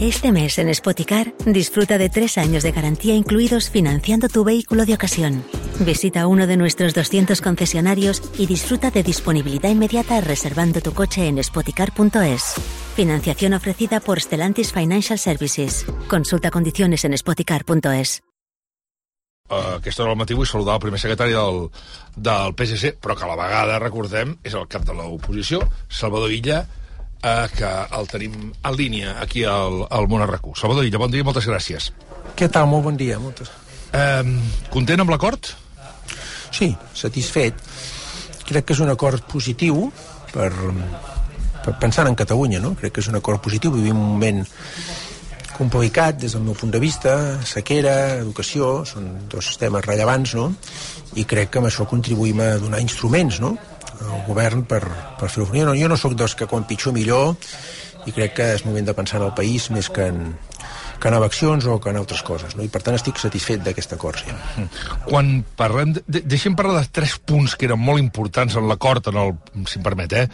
Este mes en Spoticar disfruta de tres años de garantía incluidos financiando tu vehículo de ocasión. Visita uno de nuestros 200 concesionarios y disfruta de disponibilidad inmediata reservando tu coche en spoticar.es. Financiación ofrecida por Stellantis Financial Services. Consulta condiciones en spoticar.es. Uh, aquesta saludar el primer secretari del, PSC, però que a la el de Salvador Illa, uh, que el tenim en línia aquí al, al Món RQ. Salvador Illa, bon dia i moltes gràcies. Què tal? Molt bon dia. Moltes. Uh, content amb l'acord? Sí, satisfet. Crec que és un acord positiu per, per pensar en Catalunya, no? Crec que és un acord positiu. Vivim un moment complicat des del meu punt de vista, sequera, educació, són dos temes rellevants, no? I crec que amb això contribuïm a donar instruments, no?, al govern per, per fer-ho. Jo no, jo no sóc dels que quan pitjor millor i crec que és moment de pensar en el país més que en, que en eleccions o que en altres coses, no? I per tant estic satisfet d'aquest acord, sí. Quan parlem... De, deixem parlar de tres punts que eren molt importants en l'acord, en el, si em permet, eh,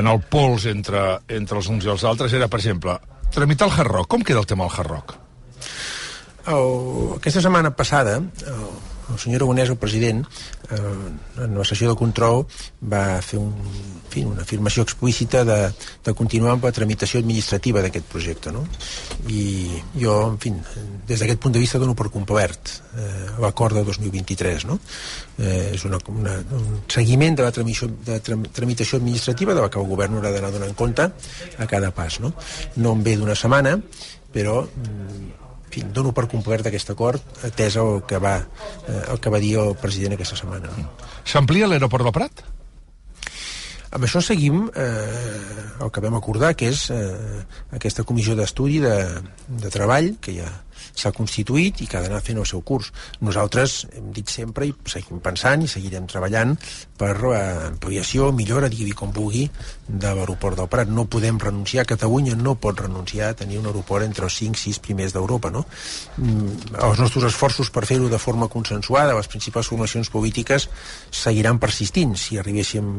en el pols entre, entre els uns i els altres, era, per exemple, tramitar el Hard Rock. Com queda el tema del Hard Rock? Oh, aquesta setmana passada, el, el senyor Aragonès, el president, eh, en la sessió de control va fer un, en fi, una afirmació explícita de, de continuar amb la tramitació administrativa d'aquest projecte. No? I jo, en fi, des d'aquest punt de vista dono per complert eh, l'acord de 2023. No? Eh, és una, una, un seguiment de la tramitació, de tramitació administrativa de la que el govern haurà d'anar donant compte a cada pas. No, no em ve d'una setmana, però mm, fi, dono per complert aquest acord atès el que va, eh, el que va dir el president aquesta setmana. S'amplia l'aeroport del Prat? Amb això seguim eh, el que vam acordar, que és eh, aquesta comissió d'estudi de, de treball, que ja s'ha constituït i que ha d'anar fent el seu curs. Nosaltres hem dit sempre i seguim pensant i seguirem treballant per eh, ampliació, millora, digui com vulgui, de l'aeroport del Prat. No podem renunciar, Catalunya no pot renunciar a tenir un aeroport entre els 5-6 primers d'Europa. No? Mm, els nostres esforços per fer-ho de forma consensuada, les principals formacions polítiques seguiran persistint. Si arribéssim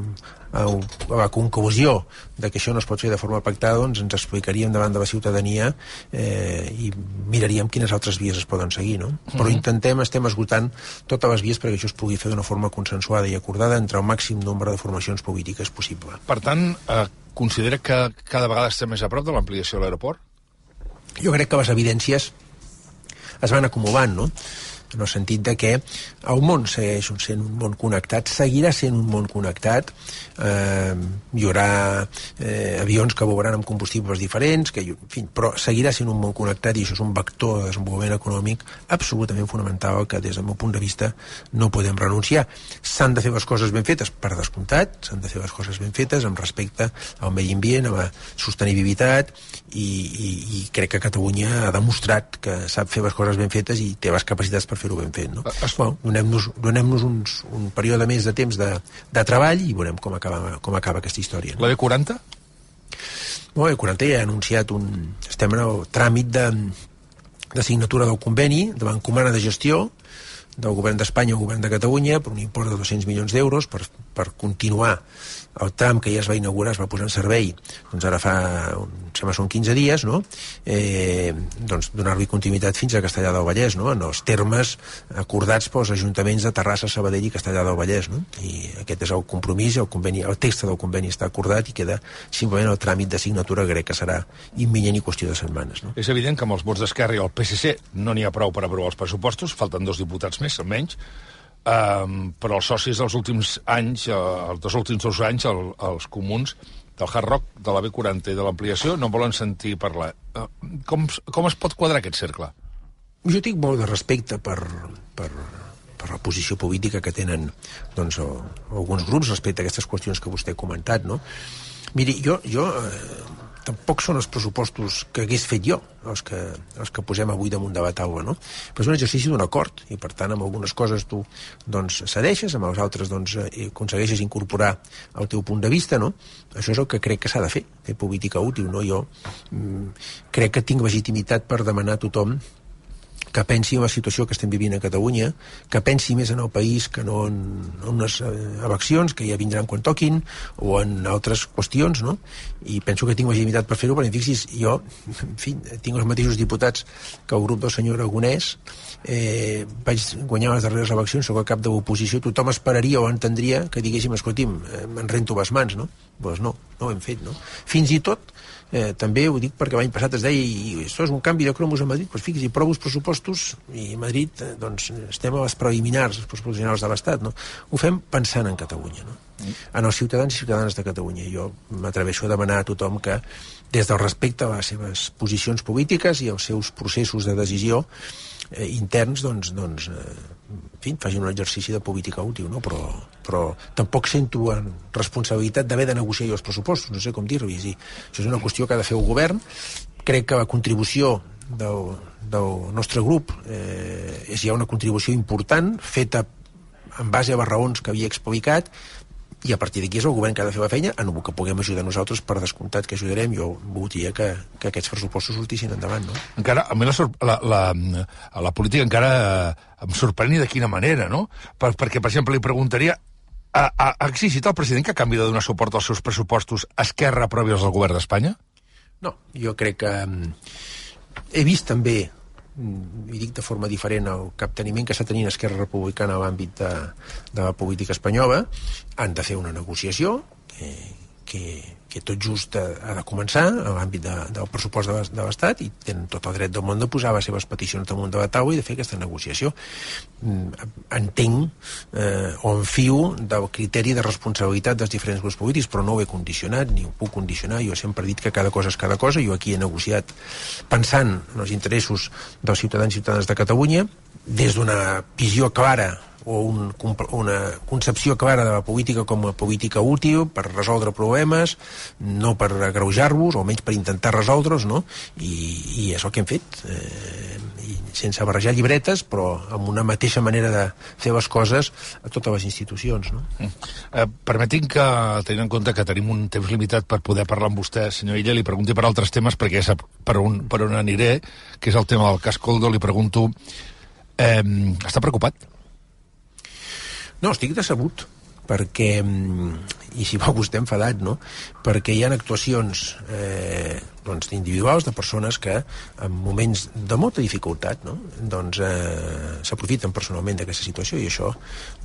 a, la conclusió de que això no es pot fer de forma pactada, doncs ens explicaríem davant de la ciutadania eh, i miraríem quines altres vies es poden seguir, no? Mm -hmm. Però intentem, estem esgotant totes les vies perquè això es pugui fer d'una forma consensuada i acordada entre el màxim nombre de formacions polítiques possible. Per tant, eh, considera que cada vegada estem més a prop de l'ampliació de l'aeroport? Jo crec que les evidències es van acumulant, no? En el sentit de que el món segueix sent un món connectat, seguirà sent un món connectat, eh, hi haurà eh, avions que volaran amb combustibles diferents, que, en fi, però seguirà sent un món connectat i això és un vector de desenvolupament econòmic absolutament fonamental que des del meu punt de vista no podem renunciar. S'han de fer les coses ben fetes, per descomptat, s'han de fer les coses ben fetes amb respecte al medi ambient, a la sostenibilitat i, i, i crec que Catalunya ha demostrat que sap fer les coses ben fetes i té les capacitats per fer-ho ben fet. No? Es... Bueno, Donem-nos donem, uns, un període més de temps de, de treball i veurem com acaba, com acaba aquesta història. No? La B40? Bueno, la B40 ja ha anunciat un... Estem en el tràmit de, de signatura del conveni de Bancomana de Gestió del govern d'Espanya al govern de Catalunya per un import de 200 milions d'euros per, per continuar el tram que ja es va inaugurar, es va posar en servei, doncs ara fa, sembla són 15 dies, no? Eh, doncs donar-li continuïtat fins a Castellà del Vallès, no? En els termes acordats pels ajuntaments de Terrassa, Sabadell i Castellà del Vallès, no? I aquest és el compromís, el, conveni, el text del conveni està acordat i queda simplement el tràmit de signatura crec que serà imminent i qüestió de setmanes, no? És evident que amb els vots d'Esquerra i el PSC no n'hi ha prou per aprovar els pressupostos, falten dos diputats més, almenys, Um, però els socis dels últims anys, uh, els dos últims dos anys, el, els comuns del Hard Rock, de la B40 i de l'ampliació, no volen sentir parlar. Uh, com, com es pot quadrar aquest cercle? Jo tinc molt de respecte per, per, per la posició política que tenen doncs, o, alguns grups respecte a aquestes qüestions que vostè ha comentat, no? Miri, jo, jo eh, tampoc són els pressupostos que hagués fet jo, els que, els que posem avui damunt de la taula, no? Però és un exercici d'un acord, i per tant, amb algunes coses tu doncs, cedeixes, amb els altres doncs, eh, aconsegueixes incorporar el teu punt de vista, no? Això és el que crec que s'ha de fer, fer política útil, no? Jo mm, crec que tinc legitimitat per demanar a tothom que pensi en la situació que estem vivint a Catalunya, que pensi més en el país que no en, en unes eh, eleccions que ja vindran quan toquin o en altres qüestions, no? I penso que tinc legitimitat per fer-ho, perquè fixis, jo, en fi, tinc els mateixos diputats que el grup del senyor Aragonès, eh, vaig guanyar les darreres eleccions, sóc el cap de l'oposició, tothom esperaria o entendria que diguéssim, escolti'm, eh, me'n rento les mans, no? Doncs pues no, no ho hem fet, no? Fins i tot, eh, també ho dic perquè l'any passat es deia i això és un canvi de cromos a Madrid, doncs fixi, provo els pressupostos i a Madrid eh, doncs, estem a les preliminars, els pressupostos generals de l'Estat, no? Ho fem pensant en Catalunya, no? Mm. En els ciutadans i ciutadanes de Catalunya. Jo m'atreveixo a demanar a tothom que, des del respecte a les seves posicions polítiques i als seus processos de decisió, eh, interns, doncs, doncs eh, en fi, facin un exercici de política útil, no? però, però tampoc sento en responsabilitat d'haver de negociar jo els pressupostos, no sé com dir-ho, això és una qüestió que ha de fer el govern, crec que la contribució del, del nostre grup eh, és ja una contribució important, feta en base a les raons que havia explicat, i a partir d'aquí és el govern que ha de fer la feina en el que puguem ajudar nosaltres per descomptat que ajudarem jo voldria que, que aquests pressupostos sortissin endavant no? encara, a mi la, la, la, la política encara em sorprèn de quina manera no? Per, perquè per exemple li preguntaria ha, ha, exigit el president que canvi de donar suport als seus pressupostos Esquerra aprovi els del govern d'Espanya? No, jo crec que he vist també i dic de forma diferent el capteniment que està tenint Esquerra Republicana a l'àmbit de, de la política espanyola han de fer una negociació que, que, que tot just ha de començar a l'àmbit de, del pressupost de, de l'Estat i tenen tot el dret del món de posar les seves peticions damunt de la taula i de fer aquesta negociació. Mm, entenc eh, o enfio del criteri de responsabilitat dels diferents grups polítics, però no ho he condicionat ni ho puc condicionar. Jo sempre he dit que cada cosa és cada cosa. Jo aquí he negociat pensant en els interessos dels ciutadans i ciutadanes de Catalunya des d'una visió clara o un, una concepció clara de la política com a política útil per resoldre problemes, no per agreujar-vos, o menys per intentar resoldre'ls, no? I, I és el que hem fet. Eh, i sense barrejar llibretes, però amb una mateixa manera de fer les coses a totes les institucions. No? Mm. Eh, permetin que, tenint en compte que tenim un temps limitat per poder parlar amb vostè, senyor Illa, li pregunti per altres temes, perquè sap per on, per on aniré, que és el tema del cas Coldo, li pregunto, eh, està preocupat? No, estic decebut perquè, mm, i si vol vostè enfadat, no? perquè hi ha actuacions eh, doncs, individuals de persones que en moments de molta dificultat no? doncs, eh, s'aprofiten personalment d'aquesta situació i això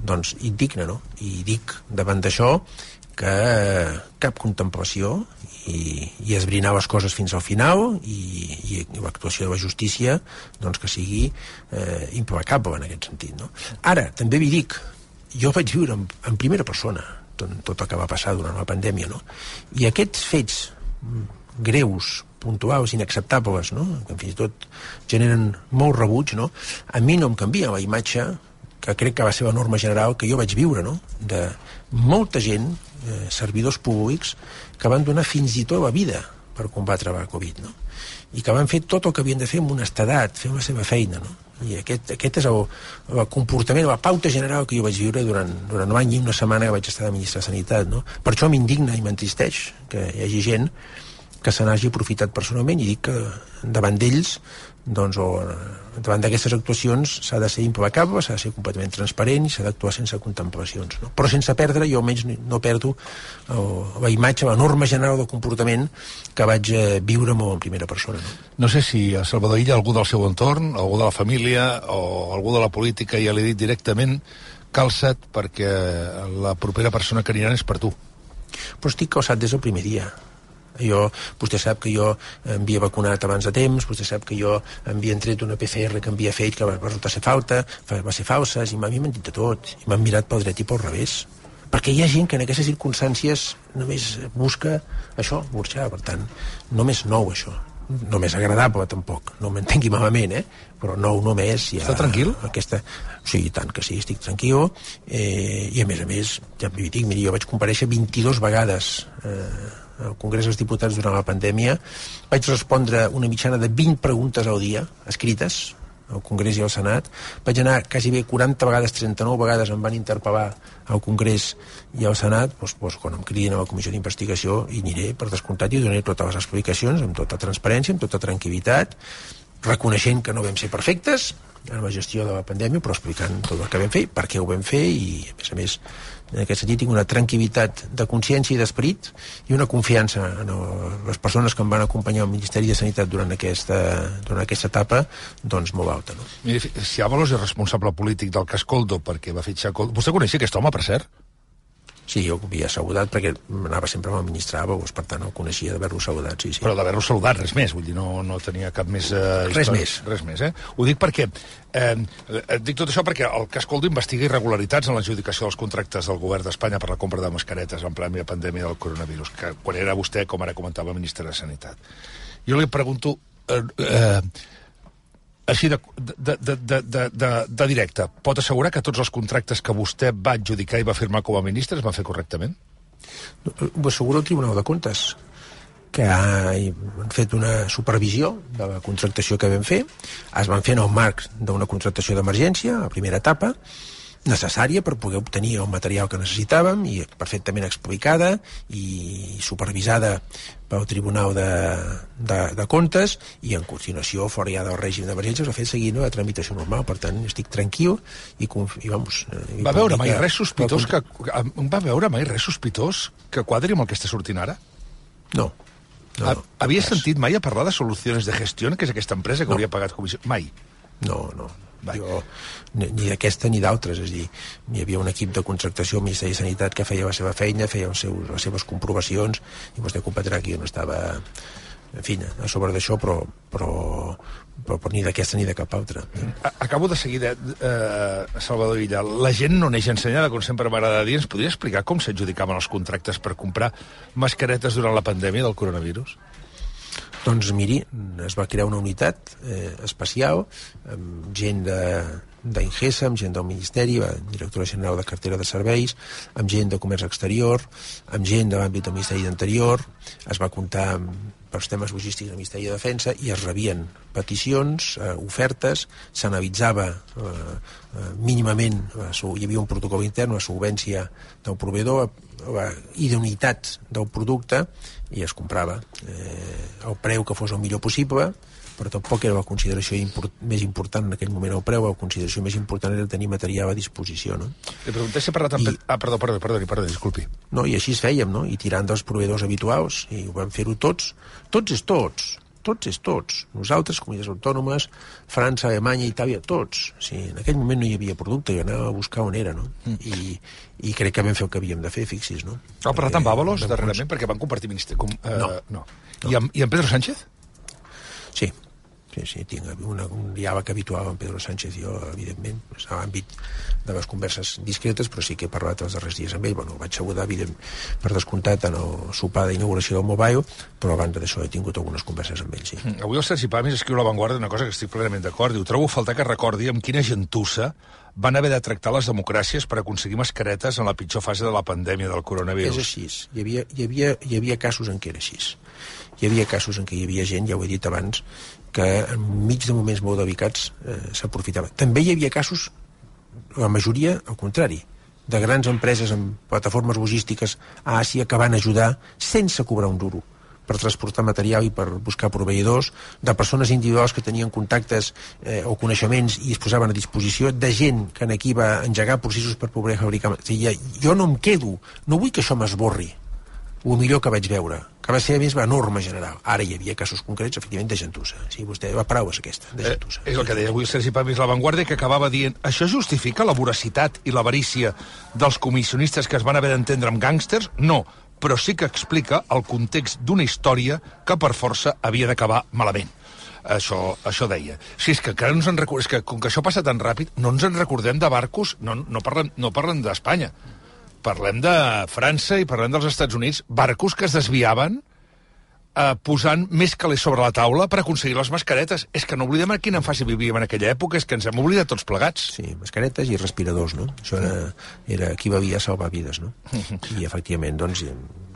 doncs, indigna, no? i dic davant d'això que eh, cap contemplació i, i esbrinar les coses fins al final i, i, l'actuació de la justícia doncs, que sigui eh, implacable en aquest sentit. No? Ara, també vi dic, jo vaig viure en, en primera persona tot, tot el que va passar durant la pandèmia, no? I aquests fets greus, puntuals, inacceptables, no? que fins i tot generen molt rebuig, no? a mi no em canvia la imatge que crec que va ser la norma general que jo vaig viure, no? de molta gent, eh, servidors públics, que van donar fins i tot la vida per combatre la Covid, no? I que van fer tot el que havien de fer amb honestedat, fer la seva feina, no? i aquest, aquest és el, el comportament, la pauta general que jo vaig viure durant, durant un any i una setmana que vaig estar de ministre de Sanitat. No? Per això m'indigna i m'entristeix que hi hagi gent que se n'hagi aprofitat personalment i dic que davant d'ells doncs, o davant d'aquestes actuacions s'ha de ser implacable, s'ha de ser completament transparent i s'ha d'actuar sense contemplacions. No? Però sense perdre, jo almenys no perdo o, la imatge, la norma general del comportament que vaig eh, viure molt en primera persona. No? no sé si a Salvador Illa, algú del seu entorn, algú de la família o algú de la política ja li ha dit directament calça't perquè la propera persona que aniran és per tu. Però estic calçat des del primer dia jo, vostè sap que jo em havia vacunat abans de temps, vostè sap que jo em havia tret una PCR que em havia fet que va resultar ser falta, va ser falsa, i m'havien mentit de tot, i m'han mirat pel dret i pel revés. Perquè hi ha gent que en aquestes circumstàncies només busca això, burxar, per tant, només nou això només agradable tampoc, no m'entengui malament eh? però nou només ja, Està tranquil? Aquesta... Sí, tant que sí, estic tranquil eh, i a més a més ja dic, miri, jo vaig compareixer 22 vegades eh, al Congrés dels Diputats durant la pandèmia, vaig respondre una mitjana de 20 preguntes al dia, escrites, al Congrés i al Senat. Vaig anar quasi bé 40 vegades, 39 vegades em van interpel·lar al Congrés i al Senat, doncs, doncs, quan em cridin a la comissió d'investigació hi aniré per descomptat i donaré totes les explicacions amb tota transparència, amb tota tranquil·litat reconeixent que no vam ser perfectes en la gestió de la pandèmia, però explicant tot el que vam fer, per què ho vam fer i, a més a més, en aquest sentit tinc una tranquil·litat de consciència i d'esperit i una confiança en les persones que em van acompanyar al Ministeri de Sanitat durant aquesta, durant aquesta etapa doncs molt alta. No? Miri, si Avalos és responsable polític del cas Coldo perquè va fitxar Coldo... Vostè coneixia aquest home, per cert? Sí, jo havia saludat perquè anava sempre amb el ministre Avalos, per tant el coneixia d'haver-lo saludat, sí, sí. Però d'haver-lo saludat, res més, vull dir, no, no tenia cap més... Eh, res més. Res més, eh? Ho dic perquè... Eh, dic tot això perquè el cas Coldo investiga irregularitats en l'adjudicació dels contractes del govern d'Espanya per la compra de mascaretes en plena pandèmia del coronavirus, que quan era vostè, com ara comentava, ministre de Sanitat. Jo li pregunto... Eh, eh, així de, de, de, de, de, de, de directe, pot assegurar que tots els contractes que vostè va adjudicar i va firmar com a ministre es van fer correctament? Ho assegura el Tribunal de Comptes que han fet una supervisió de la contractació que vam fer. Es van fer en el marc d'una contractació d'emergència, a primera etapa, necessària per poder obtenir el material que necessitàvem i perfectament explicada i supervisada pel Tribunal de, de, de Comptes i en continuació, fora ja del règim d'emergència, s'ha fet seguint la tramitació normal. Per tant, estic tranquil i, i vamos... Eh, va veure mai res sospitós que, va veure mai res sospitós que quadri amb el que està sortint ara? No. no Havia sentit mai a parlar de Solucions de Gestió, que és aquesta empresa que no. hauria pagat comissió? Mai? No, no. Jo, ni, ni d'aquesta ni d'altres, és a dir, hi havia un equip de contractació al Ministeri de Sanitat que feia la seva feina, feia els seus, les seves comprovacions, i vostè competirà que jo no estava, en fi, a sobre d'això, però, però, però, però ni d'aquesta ni de cap altra. Acabo de seguir, eh, Salvador Illa. La gent no neix ensenyada, com sempre m'agrada dir. Ens podria explicar com s'adjudicaven els contractes per comprar mascaretes durant la pandèmia del coronavirus? Doncs miri, es va crear una unitat eh, especial amb gent de, d'Ingesa, amb gent del Ministeri, la directora general de cartera de serveis, amb gent de comerç exterior, amb gent de l'àmbit del Ministeri d'Interior, es va comptar amb pels temes logístics del Ministeri de Defensa i es rebien peticions, eh, ofertes, s'analitzava eh, eh, mínimament, eh, hi havia un protocol intern, la solvència del proveïdor, la idoneïtat del producte i es comprava eh, el preu que fos el millor possible, però tampoc era la consideració import, més important en aquell moment el preu, la consideració més important era tenir material a disposició, no? Li pregunté si ha parlat amb... I... Ah, perdó, perdó, perdó, perdó, disculpi. No, i així es fèiem, no? I tirant dels proveïdors habituals, i ho vam fer-ho tots. Tots és tots, tots és tots. Nosaltres, comunitats autònomes, França, Alemanya, Itàlia, tots. O sigui, en aquell moment no hi havia producte, i anava a buscar on era, no? Mm. I, I crec que vam fer el que havíem de fer, fixis, no? Ha parlat amb Avalos darrerament perquè van compartir ministeri? Com, uh, no. no. no. I, amb, I amb Pedro Sánchez? Sí, Sí, sí, tinc una, un diàleg habitual amb Pedro Sánchez i jo, evidentment, a l'àmbit de les converses discretes, però sí que he parlat els darrers dies amb ell. Bueno, vaig saludar, evident, per descomptat, en el sopar d'inauguració del Mobile, però abans d'això he tingut algunes converses amb ell, sí. Avui el Sergi Pamis escriu a l'avantguarda una cosa que estic plenament d'acord. Diu, trobo faltar que recordi amb quina gentussa van haver de tractar les democràcies per aconseguir mascaretes en la pitjor fase de la pandèmia del coronavirus. És així. Hi havia, hi havia, hi havia casos en què era així. Hi havia casos en què hi havia gent, ja ho he dit abans, que enmig de moments molt delicats eh, s'aprofitava. També hi havia casos, la majoria, al contrari, de grans empreses amb plataformes logístiques a Àsia que van ajudar sense cobrar un duro per transportar material i per buscar proveïdors, de persones individuals que tenien contactes eh, o coneixements i es posaven a disposició, de gent que aquí va engegar processos per poder fabricar... O sigui, jo no em quedo, no vull que això m'esborri, el millor que vaig veure, que va ser, a més, la norma general. Ara hi havia casos concrets, efectivament, de gentussa. Sí, vostè, la paraula és aquesta, de gentussa. Eh, és el que deia avui Sergi Pamis La Vanguardia, que acabava dient això justifica la voracitat i l'avarícia dels comissionistes que es van haver d'entendre amb gàngsters? No, però sí que explica el context d'una història que per força havia d'acabar malament això, això deia. Si és que encara no ens en és que com que això passa tan ràpid, no ens en recordem de barcos, no, no parlem, no parlem d'Espanya parlem de França i parlem dels Estats Units, barcos que es desviaven eh, posant més calés sobre la taula per aconseguir les mascaretes. És que no oblidem a quina fase vivíem en aquella època, és que ens hem oblidat tots plegats. Sí, mascaretes i respiradors, no? Això era, era qui havia salvar vides, no? I, efectivament, doncs,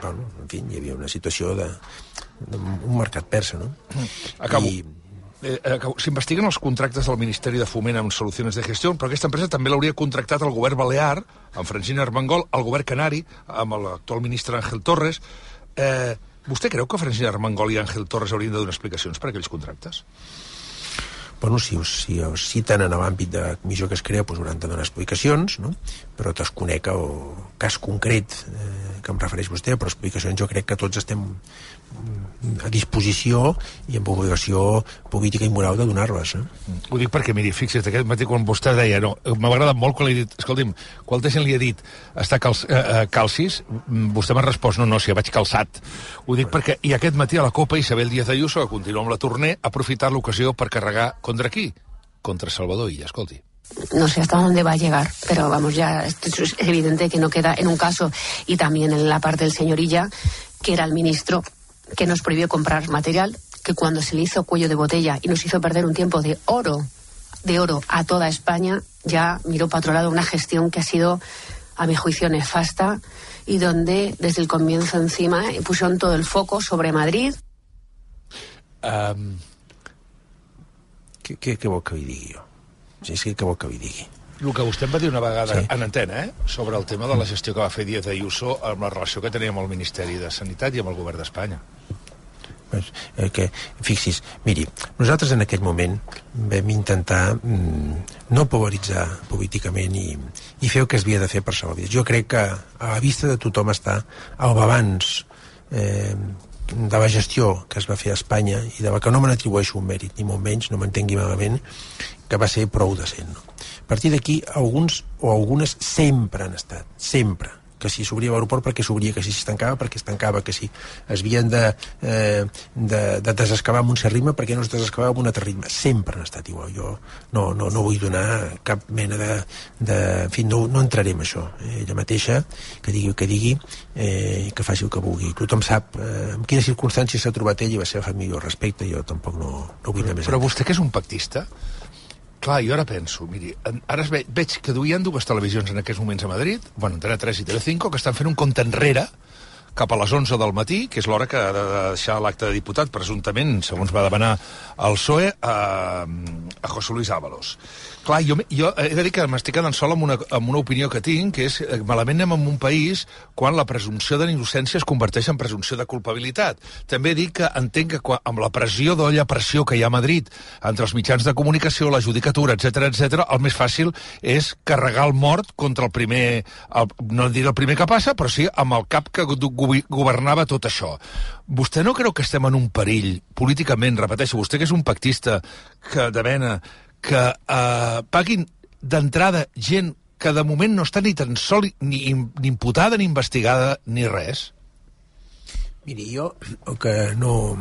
bueno, en fi, hi havia una situació de, de un mercat persa, no? Acabo. I, eh, eh s'investiguen els contractes del Ministeri de Foment amb solucions de gestió, però aquesta empresa també l'hauria contractat el govern balear, amb Francina Armengol, el govern canari, amb l'actual ministre Àngel Torres. Eh, vostè creu que Francina Armengol i Àngel Torres haurien de donar explicacions per aquells contractes? Bueno, si, si us citen en l'àmbit de comissió que es crea doncs hauran de donar explicacions no? però desconec el cas concret eh, que em refereix vostè però explicacions jo crec que tots estem mm, a disposició i amb obligació política i moral de donar-les. Eh? Ho dic perquè, miri, fixa't, aquest matí quan vostè deia, no, m'ha agradat molt quan li he dit, escolti'm, quan gent li ha dit està cal, eh, eh, calcis, mm, vostè m'ha respost, no, no, si ja vaig calçat. Ho dic perquè, i aquest matí a la Copa Isabel Díaz Ayuso, que continua amb la torner, ha aprofitat l'ocasió per carregar contra qui? Contra Salvador Illa, escolti no sé hasta dónde va a llegar, pero vamos, ya es evidente que no queda en un caso y también en la parte del señor Illa, que era el ministro que nos prohibió comprar material, que cuando se le hizo cuello de botella y nos hizo perder un tiempo de oro, de oro a toda España, ya miró para otro lado una gestión que ha sido, a mi juicio, nefasta y donde desde el comienzo encima pusieron todo el foco sobre Madrid. Um, què, què, què vol que li digui jo? Sí, sí, què vol que li digui? El que vostè em va dir una vegada sí. en antena, eh? sobre el tema de la gestió que va fer Díaz Ayuso amb la relació que tenia amb el Ministeri de Sanitat i amb el govern d'Espanya. Pues, eh, que, fixis, miri, nosaltres en aquell moment vam intentar mm, no polaritzar políticament i, i fer el que es havia de fer per salvar vides. Jo crec que a la vista de tothom està el balanç eh, de la gestió que es va fer a Espanya i de la que no me n'atribueixo un mèrit, ni molt menys, no m'entengui malament, que va ser prou decent. No? A partir d'aquí, alguns o algunes sempre han estat, sempre, que si s'obria l'aeroport perquè s'obria, que si es tancava perquè es tancava, que si es havien de, eh, de, de desescavar amb un cert ritme perquè no es desescavava amb un altre ritme. Sempre han estat igual. Jo no, no, no vull donar cap mena de... de en fi, no, no entraré en això. Ella mateixa, que digui el que digui, eh, que faci el que vulgui. Tothom sap eh, en quines circumstàncies s'ha trobat ell i va ser família al respecte. Jo tampoc no, no vull anar més. Però vostè que és un pactista, Clar, jo ara penso, miri, ara ve, veig que duien dues televisions en aquests moments a Madrid, bueno, Antena 3 i Telecinco, que estan fent un compte enrere cap a les 11 del matí, que és l'hora que ha de deixar l'acte de diputat, presumptament, segons va demanar el PSOE, a, a José Luis Ábalos. Clar, jo, jo he de dir que m'estic quedant sol amb una, amb una opinió que tinc, que és eh, malament anem en un país quan la presumpció d'innocència es converteix en presumpció de culpabilitat. També dic que entenc que quan, amb la pressió d'olla pressió que hi ha a Madrid entre els mitjans de comunicació, la judicatura, etc etc, el més fàcil és carregar el mort contra el primer, el, no diré el primer que passa, però sí amb el cap que governava tot això. Vostè no creu que estem en un perill políticament, repeteixo, vostè que és un pactista que de mena que eh, paguin d'entrada gent que de moment no està ni tan sol ni, ni imputada, ni investigada, ni res? Miri, jo el que no,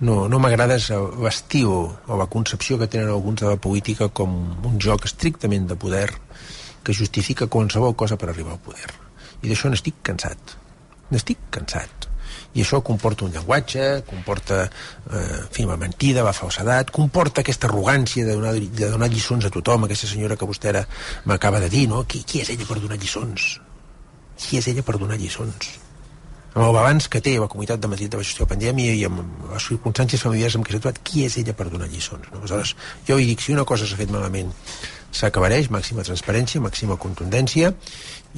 no, no m'agrada és l'estiu o la concepció que tenen alguns de la política com un joc estrictament de poder que justifica qualsevol cosa per arribar al poder. I d'això n'estic cansat. N'estic cansat i això comporta un llenguatge, comporta eh, en fi, mentida, la falsedat, comporta aquesta arrogància de donar, de donar lliçons a tothom, aquesta senyora que vostè ara m'acaba de dir, no? Qui, qui és ella per donar lliçons? Qui és ella per donar lliçons? Amb el balanç que té la comunitat de Madrid de la gestió de pandèmia i amb les circumstàncies familiars amb què s'ha trobat, qui és ella per donar lliçons? No? Aleshores, jo dic, si una cosa s'ha fet malament s'acabareix, màxima transparència, màxima contundència,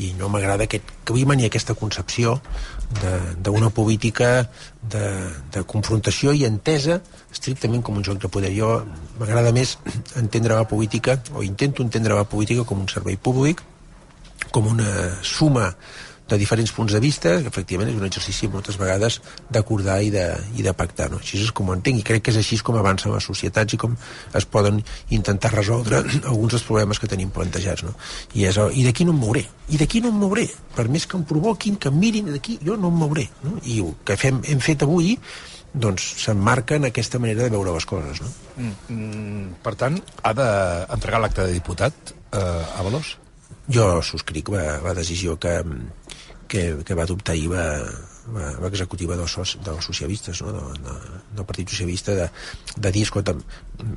i no m'agrada aquest clima ni aquesta concepció d'una política de, de confrontació i entesa estrictament com un joc de poder. Jo m'agrada més entendre la política, o intento entendre la política com un servei públic, com una suma de diferents punts de vista, que efectivament és un exercici moltes vegades d'acordar i, de, i de pactar. No? Així és com ho entenc, i crec que és així com avancen les societats i com es poden intentar resoldre alguns dels problemes que tenim plantejats. No? I, és, i d'aquí no em mouré, i d'aquí no em mouré, per més que em provoquin, que em mirin d'aquí, jo no em mouré. No? I el que fem, hem fet avui doncs s'emmarca en aquesta manera de veure les coses. No? Mm, mm, per tant, ha d'entregar l'acte de diputat eh, a Valós? Jo subscric la, la decisió que, que, que va adoptar ahir l'executiva dels, dels socialistes, no? de, de, del Partit Socialista, de, de dir, escolta,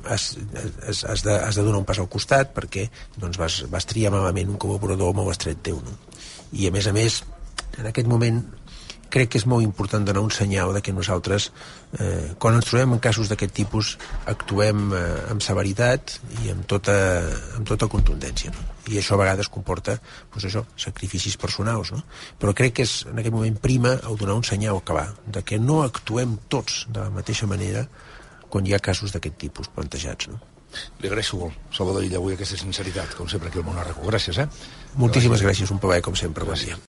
has, has, has, de, has de donar un pas al costat perquè doncs, vas, vas triar malament un col·laborador molt estret teu. No? I, a més a més, en aquest moment crec que és molt important donar un senyal de que nosaltres, eh, quan ens trobem en casos d'aquest tipus, actuem eh, amb severitat i amb tota, amb tota contundència. No? I això a vegades comporta doncs això, sacrificis personals. No? Però crec que és en aquest moment prima el donar un senyal que va, de que no actuem tots de la mateixa manera quan hi ha casos d'aquest tipus plantejats. No? Li agraeixo molt, Salvador Illa, avui aquesta sinceritat, com sempre, aquí al Monarraco. Gràcies, eh? Moltíssimes gràcies, un plaer, com sempre. Bon dia.